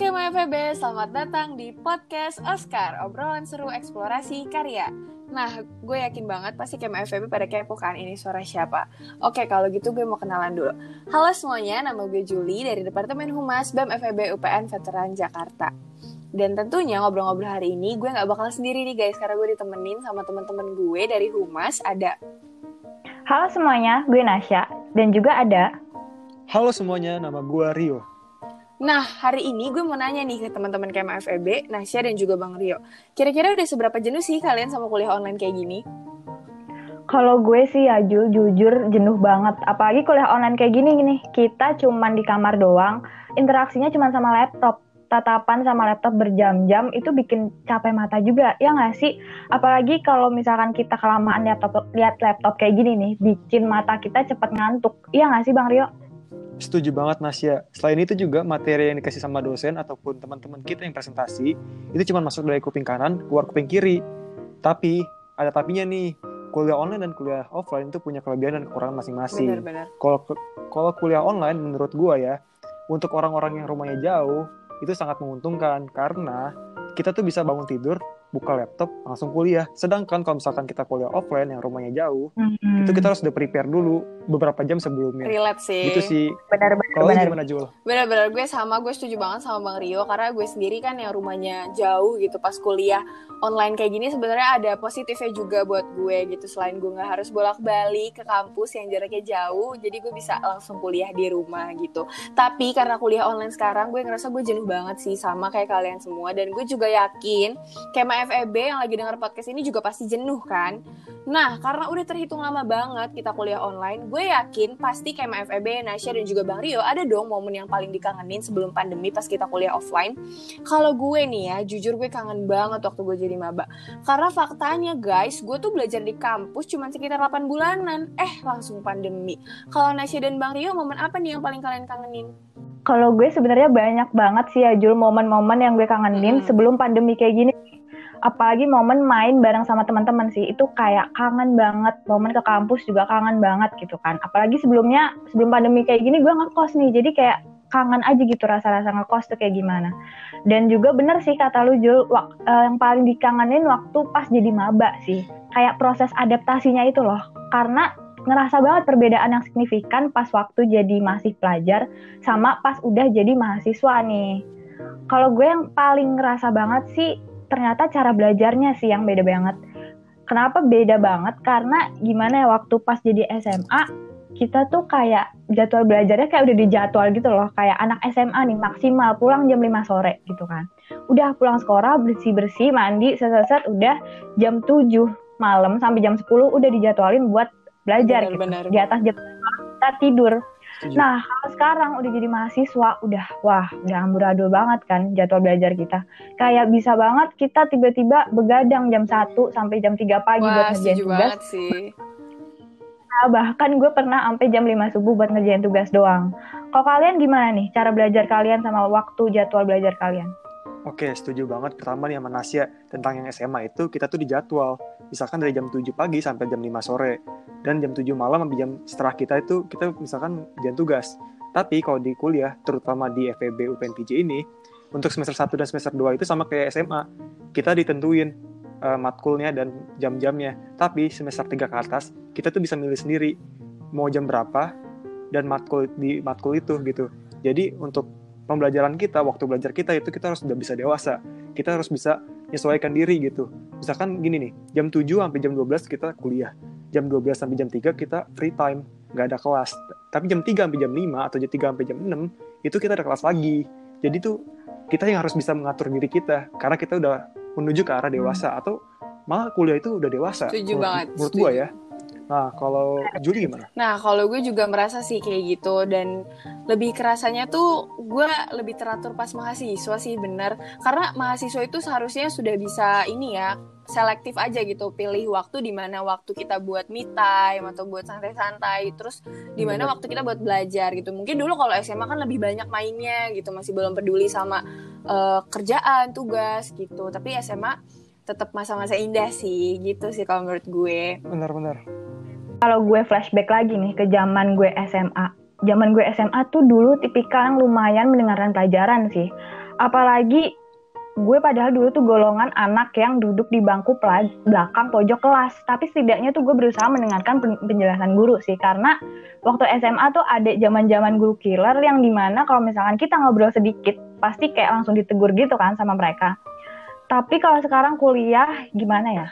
Kema FEB, selamat datang di podcast Oscar, obrolan seru eksplorasi karya. Nah, gue yakin banget pasti Kema FEB pada kepo kan ini suara siapa. Oke, kalau gitu gue mau kenalan dulu. Halo semuanya, nama gue Juli dari Departemen Humas BEM FEB UPN Veteran Jakarta. Dan tentunya ngobrol-ngobrol hari ini gue gak bakal sendiri nih guys, karena gue ditemenin sama teman-teman gue dari Humas ada Halo semuanya, gue Nasya dan juga ada Halo semuanya, nama gue Rio. Nah, hari ini gue mau nanya nih ke teman-teman KMA FEB, Nasya dan juga Bang Rio. Kira-kira udah seberapa jenuh sih kalian sama kuliah online kayak gini? Kalau gue sih ya Jul, jujur jenuh banget. Apalagi kuliah online kayak gini nih. Kita cuman di kamar doang, interaksinya cuma sama laptop. Tatapan sama laptop berjam-jam itu bikin capek mata juga, ya nggak sih? Apalagi kalau misalkan kita kelamaan laptop, lihat laptop kayak gini nih, bikin mata kita cepet ngantuk. Iya nggak sih Bang Rio? Setuju banget Nasya. Selain itu juga materi yang dikasih sama dosen ataupun teman-teman kita yang presentasi itu cuma masuk dari kuping kanan keluar kuping kiri. Tapi ada tapinya nih. Kuliah online dan kuliah offline itu punya kelebihan dan kekurangan masing-masing. Kalau kalau kuliah online menurut gua ya, untuk orang-orang yang rumahnya jauh itu sangat menguntungkan karena kita tuh bisa bangun tidur buka laptop langsung kuliah. Sedangkan kalau misalkan kita kuliah offline yang rumahnya jauh, Hmm. itu kita harus udah prepare dulu beberapa jam sebelumnya. Relate sih. Gitu sih. benar benar Kalau benar. gimana Jul? Bener-bener gue sama, gue setuju banget sama Bang Rio karena gue sendiri kan yang rumahnya jauh gitu pas kuliah online kayak gini sebenarnya ada positifnya juga buat gue gitu selain gue nggak harus bolak-balik ke kampus yang jaraknya jauh jadi gue bisa langsung kuliah di rumah gitu tapi karena kuliah online sekarang gue ngerasa gue jenuh banget sih sama kayak kalian semua dan gue juga yakin Kema FEB yang lagi denger podcast ini juga pasti jenuh kan nah karena udah terhitung lama banget kita kuliah online gue yakin pasti Kema FEB, Nasya dan juga Bang Rio ada dong momen yang paling dikangenin sebelum pandemi pas kita kuliah offline. Kalau gue nih ya jujur gue kangen banget waktu gue jadi maba. Karena faktanya guys gue tuh belajar di kampus cuma sekitar 8 bulanan. Eh langsung pandemi. Kalau Nasya dan Bang Rio momen apa nih yang paling kalian kangenin? Kalau gue sebenarnya banyak banget sih ya Jul momen-momen yang gue kangenin Mm-mm. sebelum pandemi kayak gini. Apalagi momen main bareng sama teman-teman sih itu kayak kangen banget. Momen ke kampus juga kangen banget gitu kan. Apalagi sebelumnya sebelum pandemi kayak gini gue ngekos nih. Jadi kayak kangen aja gitu rasa-rasa ngekos tuh kayak gimana. Dan juga bener sih kata lu Jul, wak- eh, yang paling dikangenin waktu pas jadi maba sih. Kayak proses adaptasinya itu loh. Karena ngerasa banget perbedaan yang signifikan pas waktu jadi masih pelajar sama pas udah jadi mahasiswa nih. Kalau gue yang paling ngerasa banget sih ternyata cara belajarnya sih yang beda banget. Kenapa beda banget? Karena gimana ya waktu pas jadi SMA kita tuh kayak jadwal belajarnya kayak udah dijadwal gitu loh. Kayak anak SMA nih maksimal pulang jam 5 sore gitu kan. Udah pulang sekolah bersih-bersih, mandi, set-set udah jam 7 malam sampai jam 10 udah dijadwalin buat belajar gitu. Benar-benar. Di atas jam kita tidur. Nah, kalau sekarang udah jadi mahasiswa, udah wah, udah amburadul banget kan jadwal belajar kita. Kayak bisa banget kita tiba-tiba begadang jam 1 sampai jam 3 pagi buat wah ngerjain setuju tugas. banget sih Nah, bahkan gue pernah sampai jam 5 subuh buat ngerjain tugas doang. Kalau kalian gimana nih cara belajar kalian sama waktu jadwal belajar kalian? Oke, setuju banget. Pertama nih sama Nasya, tentang yang SMA itu kita tuh dijadwal. Misalkan dari jam 7 pagi sampai jam 5 sore. Dan jam 7 malam sampai jam setelah kita itu, kita misalkan jalan tugas. Tapi kalau di kuliah, terutama di FEB UPNPJ ini, untuk semester 1 dan semester 2 itu sama kayak SMA. Kita ditentuin eh, matkulnya dan jam-jamnya. Tapi semester 3 ke atas, kita tuh bisa milih sendiri mau jam berapa dan matkul di matkul itu gitu. Jadi untuk pembelajaran kita, waktu belajar kita itu kita harus sudah bisa dewasa. Kita harus bisa menyesuaikan diri gitu. Misalkan gini nih, jam 7 sampai jam 12 kita kuliah. Jam 12 sampai jam 3 kita free time, nggak ada kelas. Tapi jam 3 sampai jam 5 atau jam 3 sampai jam 6 itu kita ada kelas lagi. Jadi tuh kita yang harus bisa mengatur diri kita karena kita udah menuju ke arah dewasa atau malah kuliah itu udah dewasa. Setuju menurut, banget, Menurut gua ya. Nah, kalau Juli gimana? Nah, kalau gue juga merasa sih kayak gitu. Dan lebih kerasanya tuh gue lebih teratur pas mahasiswa sih bener. Karena mahasiswa itu seharusnya sudah bisa ini ya selektif aja gitu. Pilih waktu di mana waktu kita buat me time atau buat santai-santai. Terus di mana waktu kita buat belajar gitu. Mungkin dulu kalau SMA kan lebih banyak mainnya gitu. Masih belum peduli sama eh, kerjaan tugas gitu. Tapi SMA tetap masa-masa indah sih. Gitu sih kalau menurut gue. Benar-benar. Kalau gue flashback lagi nih ke zaman gue SMA. Zaman gue SMA tuh dulu tipikal yang lumayan mendengarkan pelajaran sih. apalagi gue padahal dulu tuh golongan anak yang duduk di bangku belakang pojok kelas tapi setidaknya tuh gue berusaha mendengarkan penjelasan guru sih karena waktu SMA tuh ada zaman zaman guru killer yang di mana kalau misalkan kita ngobrol sedikit pasti kayak langsung ditegur gitu kan sama mereka tapi kalau sekarang kuliah gimana ya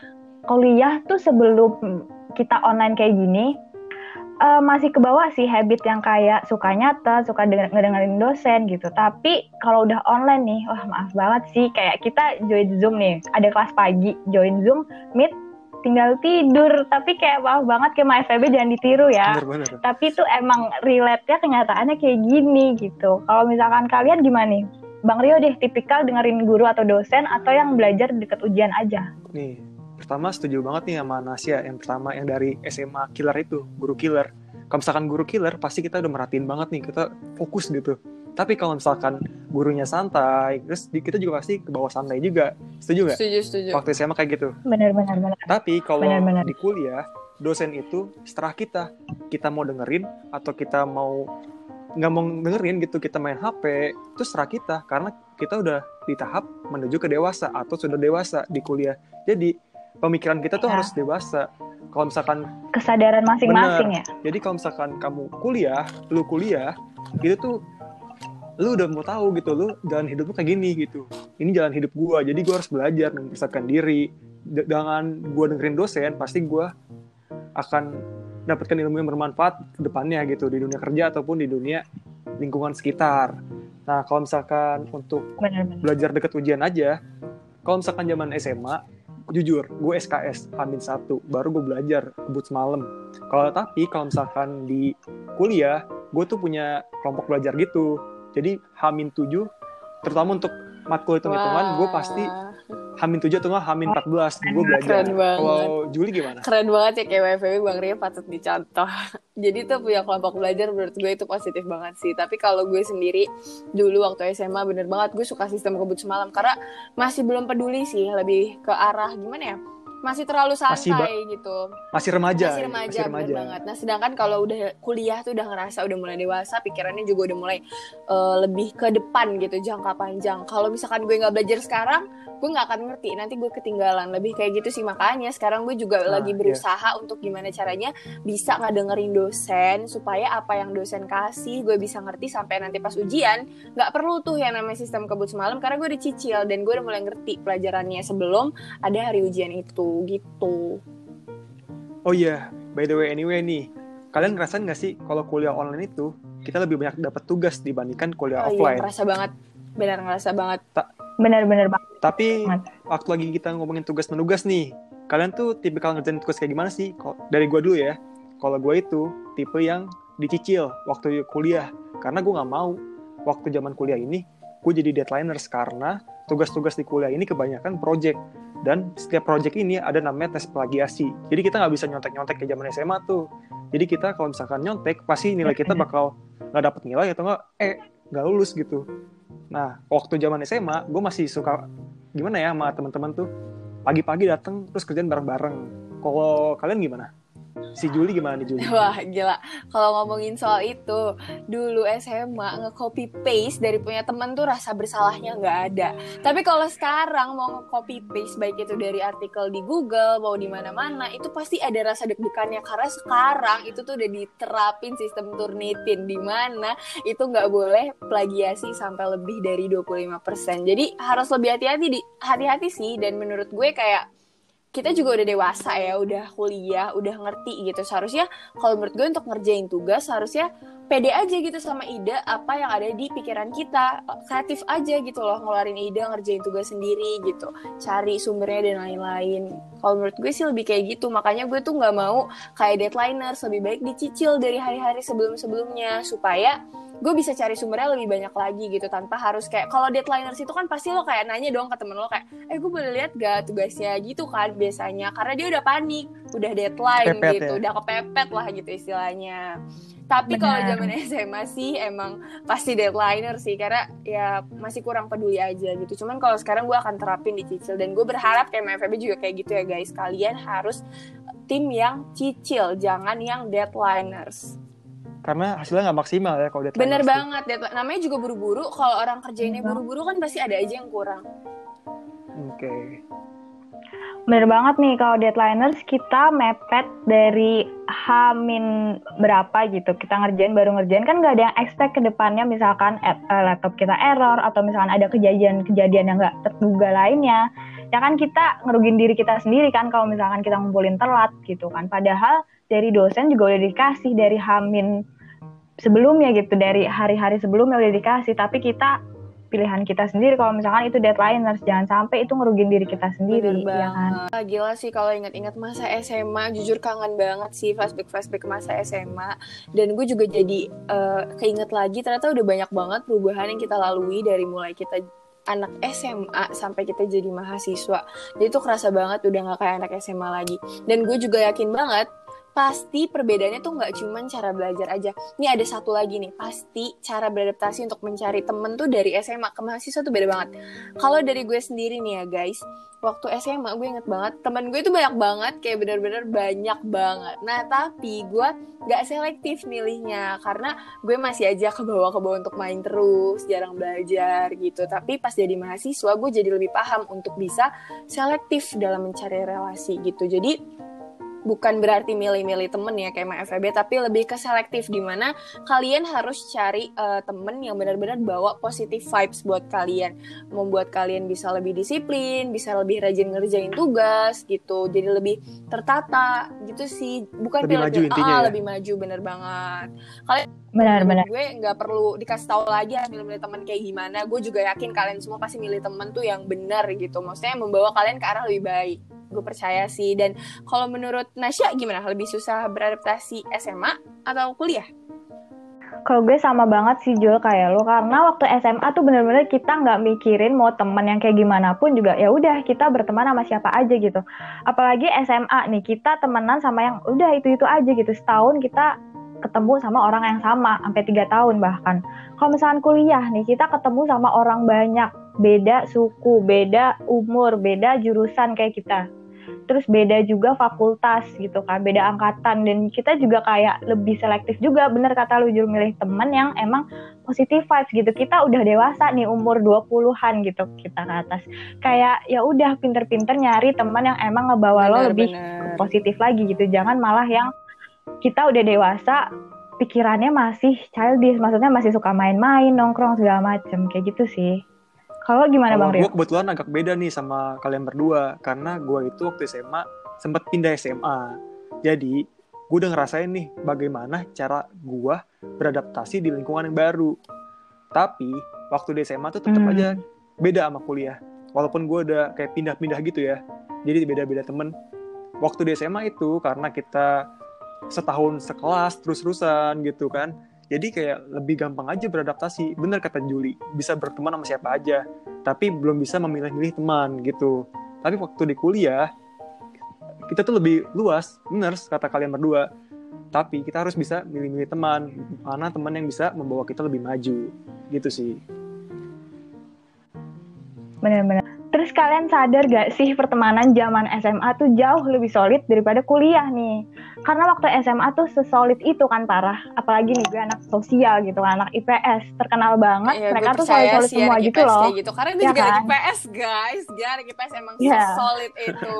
kuliah tuh sebelum kita online kayak gini uh, masih kebawa sih habit yang kayak suka nyata, suka denger ngedengerin dosen gitu. Tapi kalau udah online nih, wah maaf banget sih. Kayak kita join Zoom nih, ada kelas pagi, join Zoom, meet tinggal tidur. Tapi kayak maaf banget kayak MyFB jangan ditiru ya. Bener, bener. tapi itu emang relate-nya kenyataannya kayak gini gitu. Kalau misalkan kalian gimana nih? Bang Rio deh tipikal dengerin guru atau dosen atau yang belajar deket ujian aja? Nih pertama setuju banget nih sama Nasya. Yang pertama yang dari SMA killer itu guru killer. Kalau misalkan guru killer pasti kita udah merhatiin banget nih kita fokus gitu. Tapi kalau misalkan gurunya santai terus kita juga pasti ke bawah santai juga. Setuju nggak? Setuju setuju. Waktu SMA kayak gitu. Benar benar benar. Tapi kalau di kuliah dosen itu setelah kita kita mau dengerin atau kita mau nggak mau dengerin gitu kita main HP itu setelah kita. Karena kita udah di tahap menuju ke dewasa atau sudah dewasa di kuliah. Jadi pemikiran kita tuh ya. harus dewasa. Kalau misalkan kesadaran masing-masing ya? Jadi kalau misalkan kamu kuliah lu kuliah itu tuh lu udah mau tahu gitu lu jalan hidup lu kayak gini gitu. Ini jalan hidup gua jadi gua harus belajar mempersiapkan diri. Dengan gua dengerin dosen pasti gua akan dapatkan ilmu yang bermanfaat ke depannya gitu di dunia kerja ataupun di dunia lingkungan sekitar. Nah, kalau misalkan untuk belajar dekat ujian aja, kalau misalkan zaman SMA, jujur gue SKS Hamin satu. Baru gue belajar kebut semalam. Kalau tapi kalau misalkan di kuliah gue tuh punya kelompok belajar gitu. Jadi Hamin tujuh terutama untuk matkul hitung-hitungan gue pasti Hamin tujuh atau nggak Hamin 14 gue belajar. Keren banget. Kalau Juli gimana? Keren banget ya kayak WFW Bang Ria patut dicontoh. Jadi tuh punya kelompok belajar menurut gue itu positif banget sih. Tapi kalau gue sendiri dulu waktu SMA bener banget gue suka sistem kebut semalam karena masih belum peduli sih lebih ke arah gimana ya? masih terlalu santai masih gitu. Masih remaja. Masih remaja, masih remaja. banget. Nah, sedangkan kalau udah kuliah tuh udah ngerasa udah mulai dewasa, pikirannya juga udah mulai uh, lebih ke depan gitu, jangka panjang. Kalau misalkan gue nggak belajar sekarang, gue nggak akan ngerti. Nanti gue ketinggalan. Lebih kayak gitu sih makanya sekarang gue juga nah, lagi iya. berusaha yeah. untuk gimana caranya bisa nggak dengerin dosen supaya apa yang dosen kasih gue bisa ngerti sampai nanti pas ujian nggak perlu tuh yang namanya sistem kebut semalam karena gue udah cicil dan gue udah mulai ngerti pelajarannya sebelum ada hari ujian itu gitu. Oh iya, yeah. by the way anyway nih, kalian ngerasain nggak sih kalau kuliah online itu kita lebih banyak dapat tugas dibandingkan kuliah oh, iya, offline? Iya, ngerasa banget, benar ngerasa banget. Ta Benar-benar banget. Tapi waktu lagi kita ngomongin tugas menugas nih, kalian tuh tipikal ngerjain tugas kayak gimana sih? Dari gue dulu ya, kalau gue itu tipe yang dicicil waktu kuliah, karena gue nggak mau waktu zaman kuliah ini gue jadi deadlineers karena tugas-tugas di kuliah ini kebanyakan project. Dan setiap project ini ada namanya tes plagiasi. Jadi kita nggak bisa nyontek-nyontek ke zaman SMA tuh. Jadi kita kalau misalkan nyontek pasti nilai kita bakal nggak dapet nilai atau nggak eh nggak lulus gitu. Nah waktu zaman SMA gue masih suka gimana ya sama teman-teman tuh? Pagi-pagi datang terus kerjaan bareng-bareng. Kalau kalian gimana si Juli gimana nih Juli? Wah gila, kalau ngomongin soal itu dulu SMA nge-copy paste dari punya temen tuh rasa bersalahnya nggak ada. Tapi kalau sekarang mau nge-copy paste baik itu dari artikel di Google mau di mana-mana itu pasti ada rasa deg-degannya karena sekarang itu tuh udah diterapin sistem turnitin di mana itu nggak boleh plagiasi sampai lebih dari 25%. Jadi harus lebih hati-hati di hati-hati sih dan menurut gue kayak kita juga udah dewasa ya, udah kuliah, udah ngerti gitu. Seharusnya kalau menurut gue untuk ngerjain tugas harusnya pede aja gitu sama ide apa yang ada di pikiran kita. Kreatif aja gitu loh, ngeluarin ide, ngerjain tugas sendiri gitu. Cari sumbernya dan lain-lain. Kalau menurut gue sih lebih kayak gitu. Makanya gue tuh nggak mau kayak deadlineers, lebih baik dicicil dari hari-hari sebelum-sebelumnya supaya gue bisa cari sumbernya lebih banyak lagi gitu tanpa harus kayak kalau deadlineers itu kan pasti lo kayak nanya dong ke temen lo kayak eh gue boleh lihat gak tugasnya? Gitu kan biasanya karena dia udah panik udah deadline Pepet, gitu ya? udah kepepet lah gitu istilahnya. Tapi kalau zaman SMA sih emang pasti deadlineer sih karena ya masih kurang peduli aja gitu. Cuman kalau sekarang gue akan terapin di cicil dan gue berharap kayak MFB juga kayak gitu ya guys kalian harus tim yang cicil jangan yang deadlineers karena hasilnya nggak maksimal ya kalau deadline Bener banget, deadline. namanya juga buru-buru. Kalau orang kerjainnya Bener. buru-buru kan pasti ada aja yang kurang. Oke. Bener banget nih kalau deadliners kita mepet dari H-min berapa gitu. Kita ngerjain baru ngerjain kan nggak ada yang expect ke depannya misalkan eh, eh, laptop kita error atau misalkan ada kejadian-kejadian yang nggak terduga lainnya. Ya kan kita ngerugin diri kita sendiri kan kalau misalkan kita ngumpulin telat gitu kan. Padahal dari dosen juga udah dikasih dari H-min sebelumnya gitu dari hari-hari sebelumnya udah dikasih tapi kita pilihan kita sendiri kalau misalkan itu deadliners jangan sampai itu ngerugin diri kita sendiri Bener ya kan banget. Gila sih kalau ingat-ingat masa SMA, jujur kangen banget sih flashback-flashback masa SMA. Dan gue juga jadi eh, keinget lagi ternyata udah banyak banget perubahan yang kita lalui dari mulai kita anak SMA sampai kita jadi mahasiswa. Jadi tuh kerasa banget udah gak kayak anak SMA lagi. Dan gue juga yakin banget pasti perbedaannya tuh nggak cuman cara belajar aja. Ini ada satu lagi nih, pasti cara beradaptasi untuk mencari temen tuh dari SMA ke mahasiswa tuh beda banget. Kalau dari gue sendiri nih ya guys, waktu SMA gue inget banget temen gue itu banyak banget kayak bener-bener banyak banget. Nah tapi gue gak selektif milihnya karena gue masih aja ke bawah ke bawah untuk main terus jarang belajar gitu. Tapi pas jadi mahasiswa gue jadi lebih paham untuk bisa selektif dalam mencari relasi gitu. Jadi bukan berarti milih-milih temen ya kayak sama FEB tapi lebih ke selektif di mana kalian harus cari eh, temen yang benar-benar bawa positive vibes buat kalian. Membuat kalian bisa lebih disiplin bisa lebih rajin ngerjain tugas gitu. Jadi lebih tertata gitu sih. Bukan Lebih maju intinya ah, ya? lebih maju bener banget. Kalian benar-benar gue nggak perlu dikasih tahu lagi harus milih-milih teman kayak gimana. Gue juga yakin kalian semua pasti milih temen tuh yang benar gitu. Maksudnya membawa kalian ke arah lebih baik gue percaya sih. Dan kalau menurut Nasya gimana? Lebih susah beradaptasi SMA atau kuliah? Kalau gue sama banget sih Jul kayak lo karena waktu SMA tuh bener-bener kita nggak mikirin mau temen yang kayak gimana pun juga ya udah kita berteman sama siapa aja gitu. Apalagi SMA nih kita temenan sama yang udah itu itu aja gitu. Setahun kita ketemu sama orang yang sama sampai tiga tahun bahkan. Kalau misalkan kuliah nih kita ketemu sama orang banyak. Beda suku, beda umur, beda jurusan kayak kita terus beda juga fakultas gitu kan, beda angkatan dan kita juga kayak lebih selektif juga bener kata lu Jul milih temen yang emang positif vibes gitu. Kita udah dewasa nih umur 20-an gitu kita ke atas. Kayak ya udah pinter-pinter nyari teman yang emang ngebawa lo lebih positif lagi gitu. Jangan malah yang kita udah dewasa pikirannya masih childish, maksudnya masih suka main-main, nongkrong segala macem kayak gitu sih. Kalau gimana Kalau Bang gue Rio? kebetulan agak beda nih sama kalian berdua karena gue itu waktu SMA sempat pindah SMA. Jadi gue udah ngerasain nih bagaimana cara gue beradaptasi di lingkungan yang baru. Tapi waktu di SMA tuh tetap Hmm. aja beda sama kuliah. Walaupun gue udah kayak pindah-pindah gitu ya. Jadi beda-beda temen. Waktu di SMA itu karena kita setahun sekelas terus-terusan gitu kan. Jadi kayak lebih gampang aja beradaptasi. Bener kata Juli, bisa berteman sama siapa aja tapi belum bisa memilih-milih teman gitu. Tapi waktu di kuliah kita tuh lebih luas, bener kata kalian berdua. Tapi kita harus bisa milih-milih teman, mana teman yang bisa membawa kita lebih maju, gitu sih. Bener-bener. Terus kalian sadar gak sih pertemanan zaman SMA tuh jauh lebih solid daripada kuliah nih? Karena waktu SMA tuh sesolid itu kan parah. Apalagi nih gue anak sosial gitu kan, anak IPS. Terkenal banget, Iya, mereka tuh solid-solid semua anak gitu IPS loh. gitu. Karena itu Ya juga anak kan? IPS guys, gak anak IPS emang Iya. solid itu.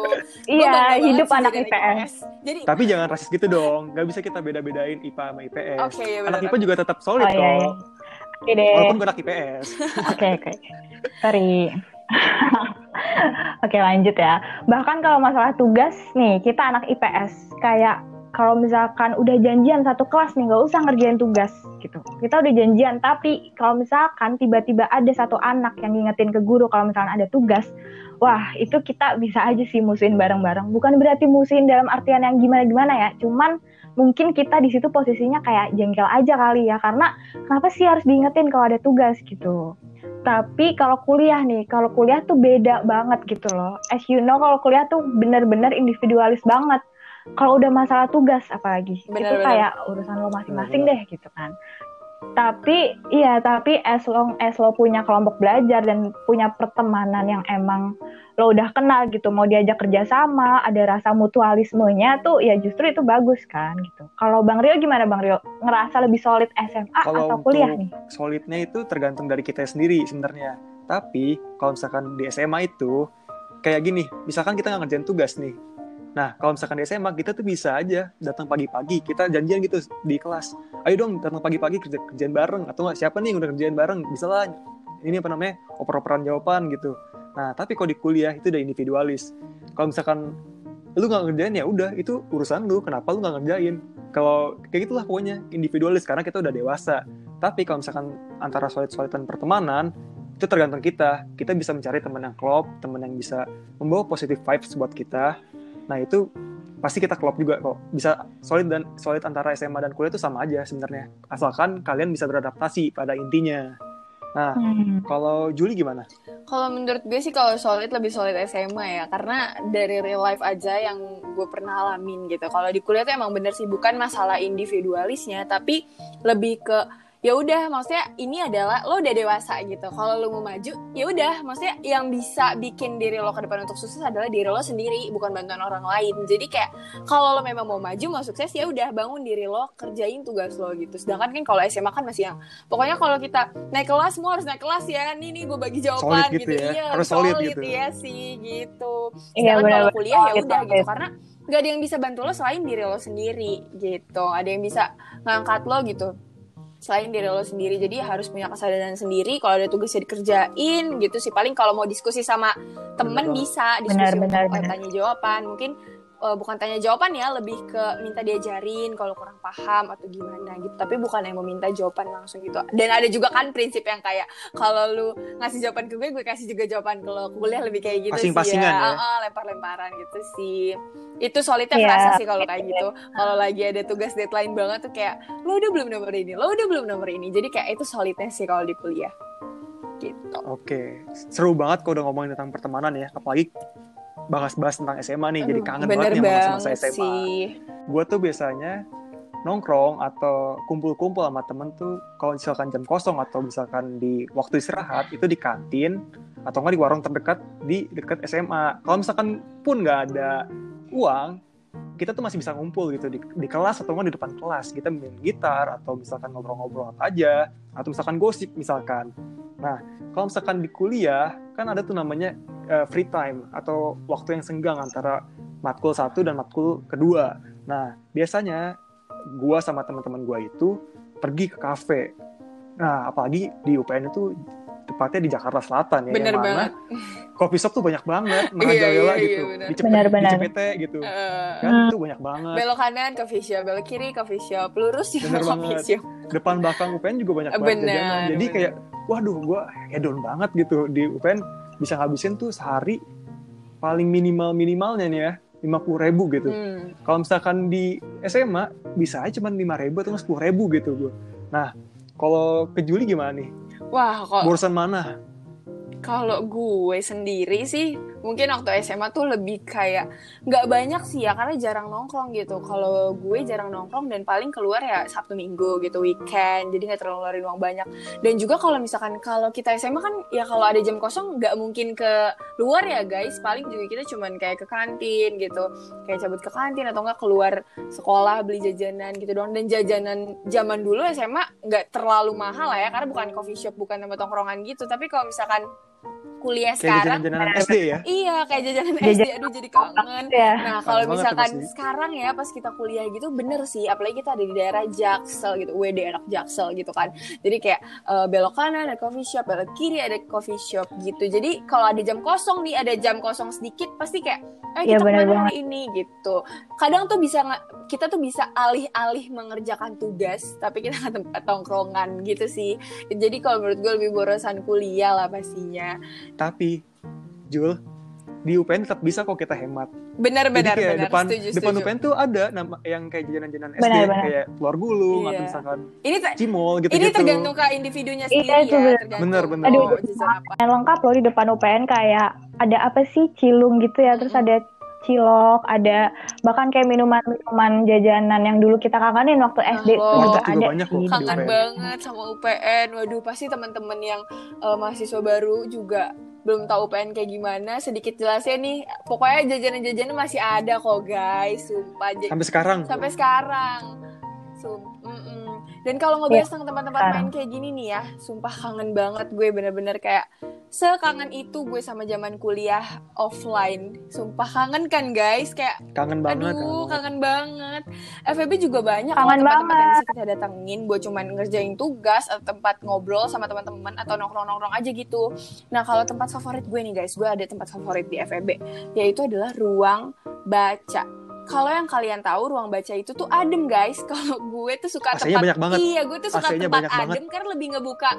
Iya, hidup anak jadi IPS. Jadi Tapi jangan rasis gitu dong, gak bisa kita beda-bedain IPA sama IPS. Oke, ya anak. IPA juga tetap solid Oh, iya, iya. kok, Oke deh. walaupun gue anak IPS. Oke, oke. Sorry. Oke, lanjut ya. Bahkan kalau masalah tugas nih, kita anak IPS. Kayak kalau misalkan udah janjian satu kelas nih, nggak usah ngerjain tugas gitu. Kita udah janjian, tapi kalau misalkan tiba-tiba ada satu anak yang ngingetin ke guru kalau misalkan ada tugas, wah itu kita bisa aja sih musuhin bareng-bareng. Bukan berarti musuhin dalam artian yang gimana-gimana ya, cuman mungkin kita di situ posisinya kayak jengkel aja kali ya, karena kenapa sih harus diingetin kalau ada tugas gitu. Tapi kalau kuliah nih, kalau kuliah tuh beda banget gitu loh. As you know, kalau kuliah tuh bener-bener individualis banget. Kalau udah masalah tugas apalagi, itu Bener-bener. kayak urusan lo masing-masing deh gitu kan. Tapi iya tapi as long as lo punya kelompok belajar dan punya pertemanan yang emang lo udah kenal gitu mau diajak kerja sama ada rasa mutualismenya tuh ya justru itu bagus kan gitu kalau bang Rio gimana bang Rio ngerasa lebih solid SMA Kalau atau kuliah nih solidnya itu tergantung dari kita sendiri sebenarnya. Tapi kalau misalkan di SMA itu kayak gini, misalkan kita nggak ngerjain tugas nih. Nah, kalau misalkan di SMA kita tuh bisa aja datang pagi-pagi, kita janjian gitu di kelas. Ayo dong datang pagi-pagi kerja kerjaan bareng atau nggak siapa nih yang udah kerjaan bareng? Bisa lah. Ini apa namanya? oper-operan jawaban gitu. Nah, tapi kalau di kuliah itu udah individualis. Kalau misalkan lu nggak ngerjain ya udah itu urusan lu kenapa lu nggak ngerjain kalau kayak gitulah pokoknya individualis karena kita udah dewasa tapi kalau misalkan antara solid-solidan pertemanan itu tergantung kita kita bisa mencari teman yang klop teman yang bisa membawa positive vibes buat kita nah itu pasti kita klop juga kok. Bisa solid dan solid antara SMA dan kuliah itu sama aja sebenarnya. Asalkan kalian bisa beradaptasi pada intinya. Nah Hmm. kalau Juli gimana? Kalau menurut gue sih kalau solid lebih solid SMA ya. Karena dari real life aja yang gue pernah alamin gitu. Kalau di kuliah tuh emang bener sih bukan masalah individualisnya tapi lebih ke ya udah maksudnya ini adalah lo udah dewasa gitu. Kalau lo mau maju ya udah maksudnya yang bisa bikin diri lo ke depan untuk sukses adalah diri lo sendiri bukan bantuan orang lain. Jadi kayak kalau lo memang mau maju mau sukses ya udah bangun diri lo kerjain tugas lo gitu. Sedangkan kan kalau SMA kan masih yang pokoknya kalau kita naik kelas semua harus naik kelas ya. Nih nih gue bagi jawaban Solid gitu ya. Iya, Harus solid gitu. ya sih gitu. Iya, Sedangkan kalau benar-benar kuliah ya solid udah gitu karena nggak ada yang bisa bantu lo selain diri lo sendiri gitu. Ada yang bisa ngangkat lo gitu selain diri lo sendiri. Jadi harus punya kesadaran sendiri kalau ada tugasnya dikerjain gitu sih. Paling kalau mau diskusi sama temen Bener. bisa diskusi tanya jawaban. Mungkin eh, bukan tanya jawaban ya lebih ke minta diajarin kalau kurang paham atau gimana gitu. Tapi bukan yang meminta jawaban langsung gitu. Dan ada juga kan prinsip yang kayak kalau lu ngasih jawaban ke gue gue kasih juga jawaban ke lo. Kuliah lebih kayak gitu sih Pasing-pasingan ya? Ah, ah, lempar-lemparan gitu sih. Itu solidnya Iya. kerasa sih kalau kayak gitu. Kalau lagi ada tugas deadline banget tuh kayak lo udah belum nomor ini lo udah belum nomor ini. Jadi kayak itu solidnya sih kalau di kuliah. Gitu. Oke, seru banget kalau udah ngomongin tentang pertemanan ya, apalagi bahas-bahas tentang SMA nih, jadi kangen banget nih sama masa SMA. Gue tuh biasanya nongkrong atau kumpul-kumpul sama temen tuh kalau misalkan jam kosong atau misalkan di waktu istirahat itu di kantin atau nggak di warung terdekat di dekat SMA. Kalau misalkan pun nggak ada uang, kita tuh masih bisa ngumpul gitu di, di kelas atau nggak di depan kelas. Kita main gitar atau misalkan ngobrol-ngobrol apa aja atau misalkan gosip misalkan. Nah, kalau misalkan di kuliah kan ada tuh namanya eh, free time atau waktu yang senggang antara matkul satu dan matkul kedua. Nah, biasanya gua sama teman-teman gua itu pergi ke kafe. Nah, apalagi di UPN itu tepatnya di Jakarta Selatan ya, bener yang mana banget coffee shop tuh banyak banget, Iya, merajalela iya, gitu, iya, bener. di Cepete gitu, Eh, kan Hmm. itu banyak banget. belok kanan coffee shop belok kiri coffee shop lurus juga Bener coffee banget. shop Depan belakang UPN juga banyak banget Bener, jajanan. Jadi bener. kayak, waduh, gua hedon banget gitu di UPN bisa ngabisin tuh sehari paling minimal minimalnya nih ya lima puluh ribu gitu. Hmm. Kalau misalkan di SMA bisa aja cuma lima ribu atau sepuluh ribu gitu gue. Nah, kalau ke Juli gimana nih? wah kok Borusan mana? Kalau gue sendiri sih mungkin waktu SMA tuh lebih kayak nggak banyak sih ya karena jarang nongkrong gitu. Kalau gue jarang nongkrong dan paling keluar ya Sabtu Minggu gitu weekend jadi nggak terlalu ngeluarin uang banyak. Dan juga kalau misalkan kalau kita SMA kan ya kalau ada jam kosong nggak mungkin ke luar ya guys. Paling juga kita cuman kayak ke kantin gitu, kayak cabut ke kantin atau nggak keluar sekolah beli jajanan gitu doang. Dan jajanan zaman dulu SMA nggak terlalu mahal lah ya karena bukan coffee shop bukan tempat tongkrongan gitu. Tapi kalau misalkan kuliah Kayak sekarang jajanan-jajanan SD ya? Iya, kayak jajanan Jajan- SD, aduh jadi kangen. ya Nah, kalau misalkan pasti. sekarang ya pas kita kuliah gitu bener sih, apalagi kita ada di daerah Jaksel gitu, WD anak Jaksel gitu kan. Jadi kayak eh, belok kanan ada coffee shop, belok kiri ada coffee shop gitu. Jadi kalau ada jam kosong nih, ada jam kosong sedikit pasti kayak eh Iya, kita bener ke mana hari ini gitu. Kadang tuh bisa kita tuh bisa alih-alih mengerjakan tugas, tapi kita nggak tempat tongkrongan gitu sih. Jadi kalau menurut gue lebih borosan kuliah lah pastinya. Tapi, Jul, di UPN tetap bisa kok kita hemat. Benar Jadi benar kayak benar. depan setuju, depan setuju. UPN tuh ada nama yang kayak jajanan-jajanan SD Benar, benar. kayak telur gulung Iya. atau misalkan Ini te- cimol gitu-gitu. ini tergantung ke individunya Iya, sendiri itu ya, tergantung Aduh, jajan apa. yang lengkap loh di depan UPN kayak ada apa sih cilung gitu ya terus ada cilok, ada bahkan kayak minuman-minuman jajanan yang dulu kita kangenin waktu SD Oh, juga juga ada banyak loh kangen banget sama UPN. Waduh, pasti teman-teman yang eh, mahasiswa baru juga belum tahu UPN kayak gimana. Sedikit jelasnya nih, pokoknya jajanan-jajanan masih ada kok, guys. Sumpah. Sampai sekarang. sampai sekarang. Sum mm-mm. Dan kalau ngebahas tentang tempat-tempat main kayak gini nih ya, sumpah kangen banget gue bener-bener kayak sekangen itu gue sama zaman kuliah offline. Sumpah kangen kan guys, kayak Kangen banget. aduh kangen banget. kangen banget. FEB juga banyak Kangen tempat-tempat yang bisa kita datengin buat cuman ngerjain tugas atau tempat ngobrol sama teman-teman atau nongkrong-nongkrong aja gitu. Nah kalau tempat favorit gue nih guys, gue ada tempat favorit di FEB, yaitu adalah ruang baca. Kalau yang kalian tahu ruang baca itu tuh adem guys. Kalau gue tuh suka AC-nya tempat banyak banget. Iya, gue tuh suka AC-nya tempat banyak banget. adem karena lebih ngebuka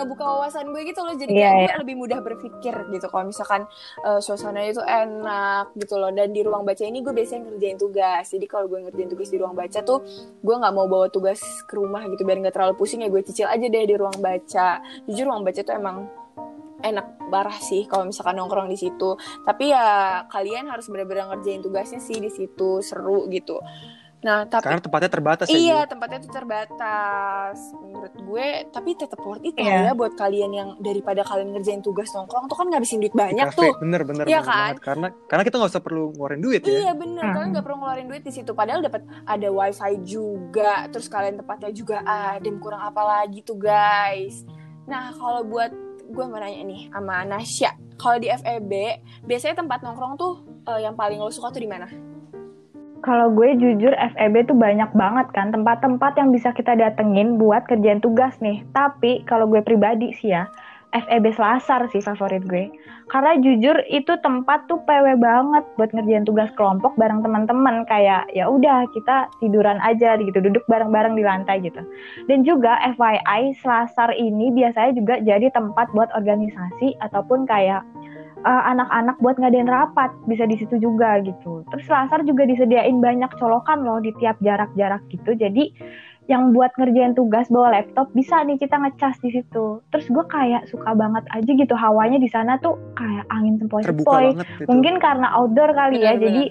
ngebuka wawasan gue gitu loh. Jadi Iya, kayak iya. gue lebih mudah berpikir gitu. Kalau misalkan eh, suasananya itu enak gitu loh. Dan di ruang baca ini gue biasanya ngerjain tugas. Jadi kalau gue ngerjain tugas di ruang baca tuh gue nggak mau bawa tugas ke rumah gitu biar nggak terlalu pusing ya gue cicil aja deh di ruang baca. Jujur ruang baca tuh emang enak parah sih kalau misalkan nongkrong di situ. Tapi ya kalian harus benar-benar ngerjain tugasnya sih di situ seru gitu. Nah, tapi Karena tempatnya terbatas ya. Iya, tempatnya tuh terbatas. Menurut gue, tapi tetap worth it Iya. lah ya buat kalian yang daripada kalian ngerjain tugas nongkrong tuh kan ngabisin duit Di banyak kafe. tuh. Bener bener. Iya bener kan? banget. Karena karena kita nggak usah perlu ngeluarin duit ya. Iya bener, Hmm. kalian nggak perlu ngeluarin duit di situ. Padahal dapat ada wifi juga, terus kalian tempatnya juga adem. Kurang apa lagi tuh guys? Nah kalau buat gue mau nanya nih sama Nasya, kalau di FEB biasanya tempat nongkrong tuh eh, yang paling lo suka tuh di mana? Kalau gue jujur FEB tuh banyak banget kan tempat-tempat yang bisa kita datengin buat kerjaan tugas nih. Tapi kalau gue pribadi sih ya, FEB Selasar sih favorit gue. Karena jujur itu tempat tuh PW banget buat ngerjain tugas kelompok bareng teman-teman kayak ya udah kita tiduran aja gitu, duduk bareng-bareng di lantai gitu. Dan juga FYI Selasar ini biasanya juga jadi tempat buat organisasi ataupun kayak uh, anak-anak buat ngadain rapat bisa di situ juga gitu. Terus Selasar juga disediain banyak colokan loh di tiap jarak-jarak gitu. Jadi yang buat ngerjain tugas bawa laptop bisa nih kita ngecas di situ. Terus gue kayak suka banget aja gitu hawanya di sana tuh kayak angin banget gitu. Mungkin karena outdoor kali ya, Benar-benar. jadi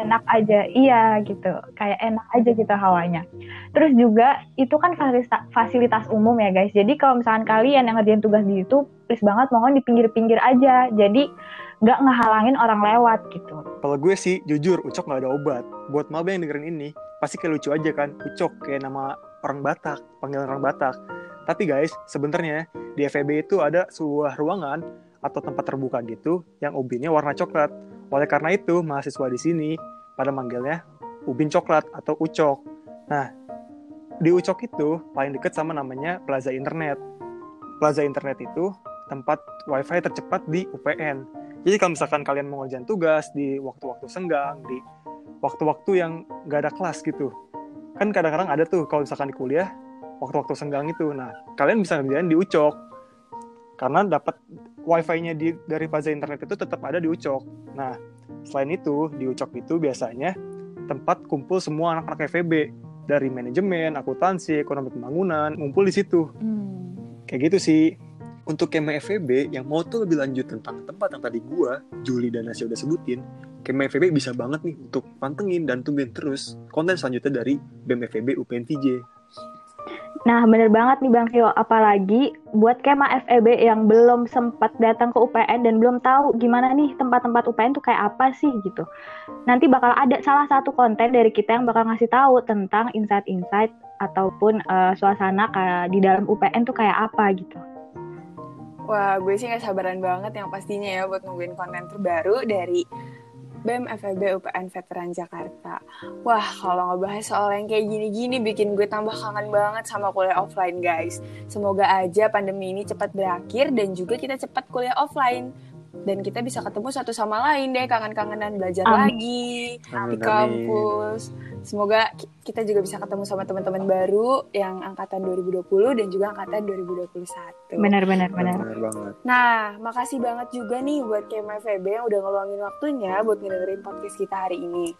enak aja. Iya gitu, kayak enak aja gitu hawanya. Terus juga itu kan fasilitas, fasilitas umum ya guys. Jadi kalau misalkan kalian yang ngerjain tugas di situ, please banget mohon di pinggir-pinggir aja. Jadi nggak ngehalangin orang lewat gitu. Kalau gue sih jujur Ucok nggak ada obat. Buat maba yang dengerin ini pasti kayak lucu aja kan. Ucok kayak nama orang Batak, panggilan orang Batak. Tapi guys, sebenarnya di FEB itu ada sebuah ruangan atau tempat terbuka gitu yang ubinnya warna coklat. Oleh karena itu, mahasiswa di sini pada manggilnya ubin coklat atau Ucok. Nah, di Ucok itu paling deket sama namanya Plaza Internet. Plaza Internet itu tempat wifi tercepat di UPN. Jadi kalau misalkan kalian mau ngerjain tugas di waktu-waktu senggang, di waktu-waktu yang nggak ada kelas gitu, kan kadang-kadang ada tuh kalau misalkan di kuliah waktu-waktu senggang itu. Nah, kalian bisa ngerjain di Ucok karena dapat wifi-nya di dari Plaza Internet itu tetap ada di Ucok. Nah, selain itu di Ucok itu biasanya tempat kumpul semua anak-anak FEB dari manajemen, akuntansi, ekonomi pembangunan, ngumpul di situ. Kayak gitu sih. Untuk Kema FEB yang mau tuh lebih lanjut tentang tempat yang tadi gua, Juli dan Nasya udah sebutin, Kema FEB bisa banget nih untuk pantengin dan tungguin terus konten selanjutnya dari BEM FEB UPN VJ. Nah, bener banget nih Bang Rio, apalagi buat kema FEB yang belum sempat datang ke UPN dan belum tahu gimana nih tempat-tempat UPN tuh kayak apa sih gitu. Nanti bakal ada salah satu konten dari kita yang bakal ngasih tahu tentang insight-insight ataupun eh, suasana kayak di dalam UPN tuh kayak apa gitu. Wah, gue sih gak sabaran banget yang pastinya ya buat nungguin konten terbaru dari BEM FEB UPN Veteran Jakarta. Wah, kalau ngebahas soal yang kayak gini-gini bikin gue tambah kangen banget sama kuliah offline, guys. Semoga aja pandemi ini cepat berakhir dan juga kita cepat kuliah offline. Dan kita bisa ketemu satu sama lain deh, kangen-kangenan belajar Amin. lagi di Amin, amin. kampus. Semoga ki- kita juga bisa ketemu sama teman-teman baru yang angkatan 2020 dan juga angkatan 2021. Benar-benar benar. Bener banget. Nah, makasih banget juga nih buat KMFB yang udah ngeluangin waktunya buat ngedengerin podcast kita hari ini.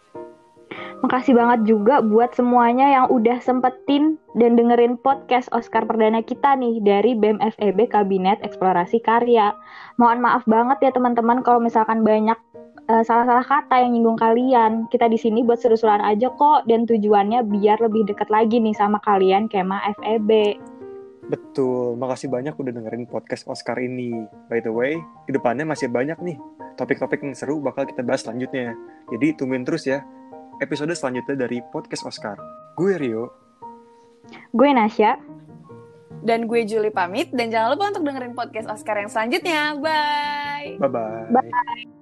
Makasih banget juga buat semuanya yang udah sempetin dan dengerin podcast Oscar perdana kita nih dari BEM FEB Kabinet Eksplorasi Karya. Mohon maaf banget ya teman-teman kalau misalkan banyak uh, salah-salah kata yang nyinggung kalian. Kita di sini buat seru-seruan aja kok dan tujuannya biar lebih dekat lagi nih sama kalian Kema FEB. Betul, makasih banyak udah dengerin podcast Oscar ini. By the way, di depannya masih banyak nih topik-topik yang seru bakal kita bahas selanjutnya. Jadi tungguin terus ya episode selanjutnya dari podcast Oscar. Gue Rio. Gue Nasya. Dan gue Julie pamit. Dan jangan lupa untuk dengerin podcast Oscar yang selanjutnya. Bye. Bye-bye. Bye.